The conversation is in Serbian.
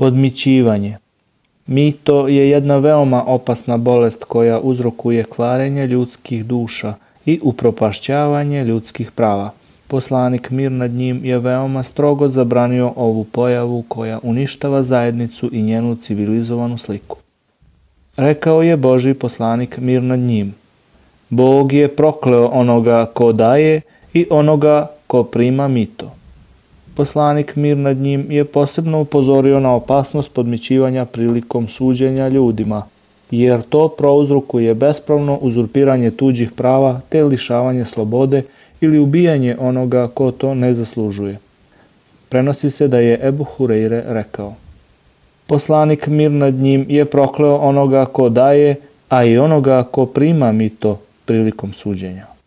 Podmićivanje. Mito je jedna veoma opasna bolest koja uzrokuje kvarenje ljudskih duša i upropašćavanje ljudskih prava. Poslanik mir nad njim je veoma strogo zabranio ovu pojavu koja uništava zajednicu i njenu civilizovanu sliku. Rekao je Boži poslanik mir nad njim. Bog je prokleo onoga ko daje i onoga ko prima mito poslanik mir nad njim je posebno upozorio na opasnost podmićivanja prilikom suđenja ljudima, jer to prouzrokuje bespravno uzurpiranje tuđih prava te lišavanje slobode ili ubijanje onoga ko to ne zaslužuje. Prenosi se da je Ebu Hureyre rekao. Poslanik mir nad njim je prokleo onoga ko daje, a i onoga ko prima mito prilikom suđenja.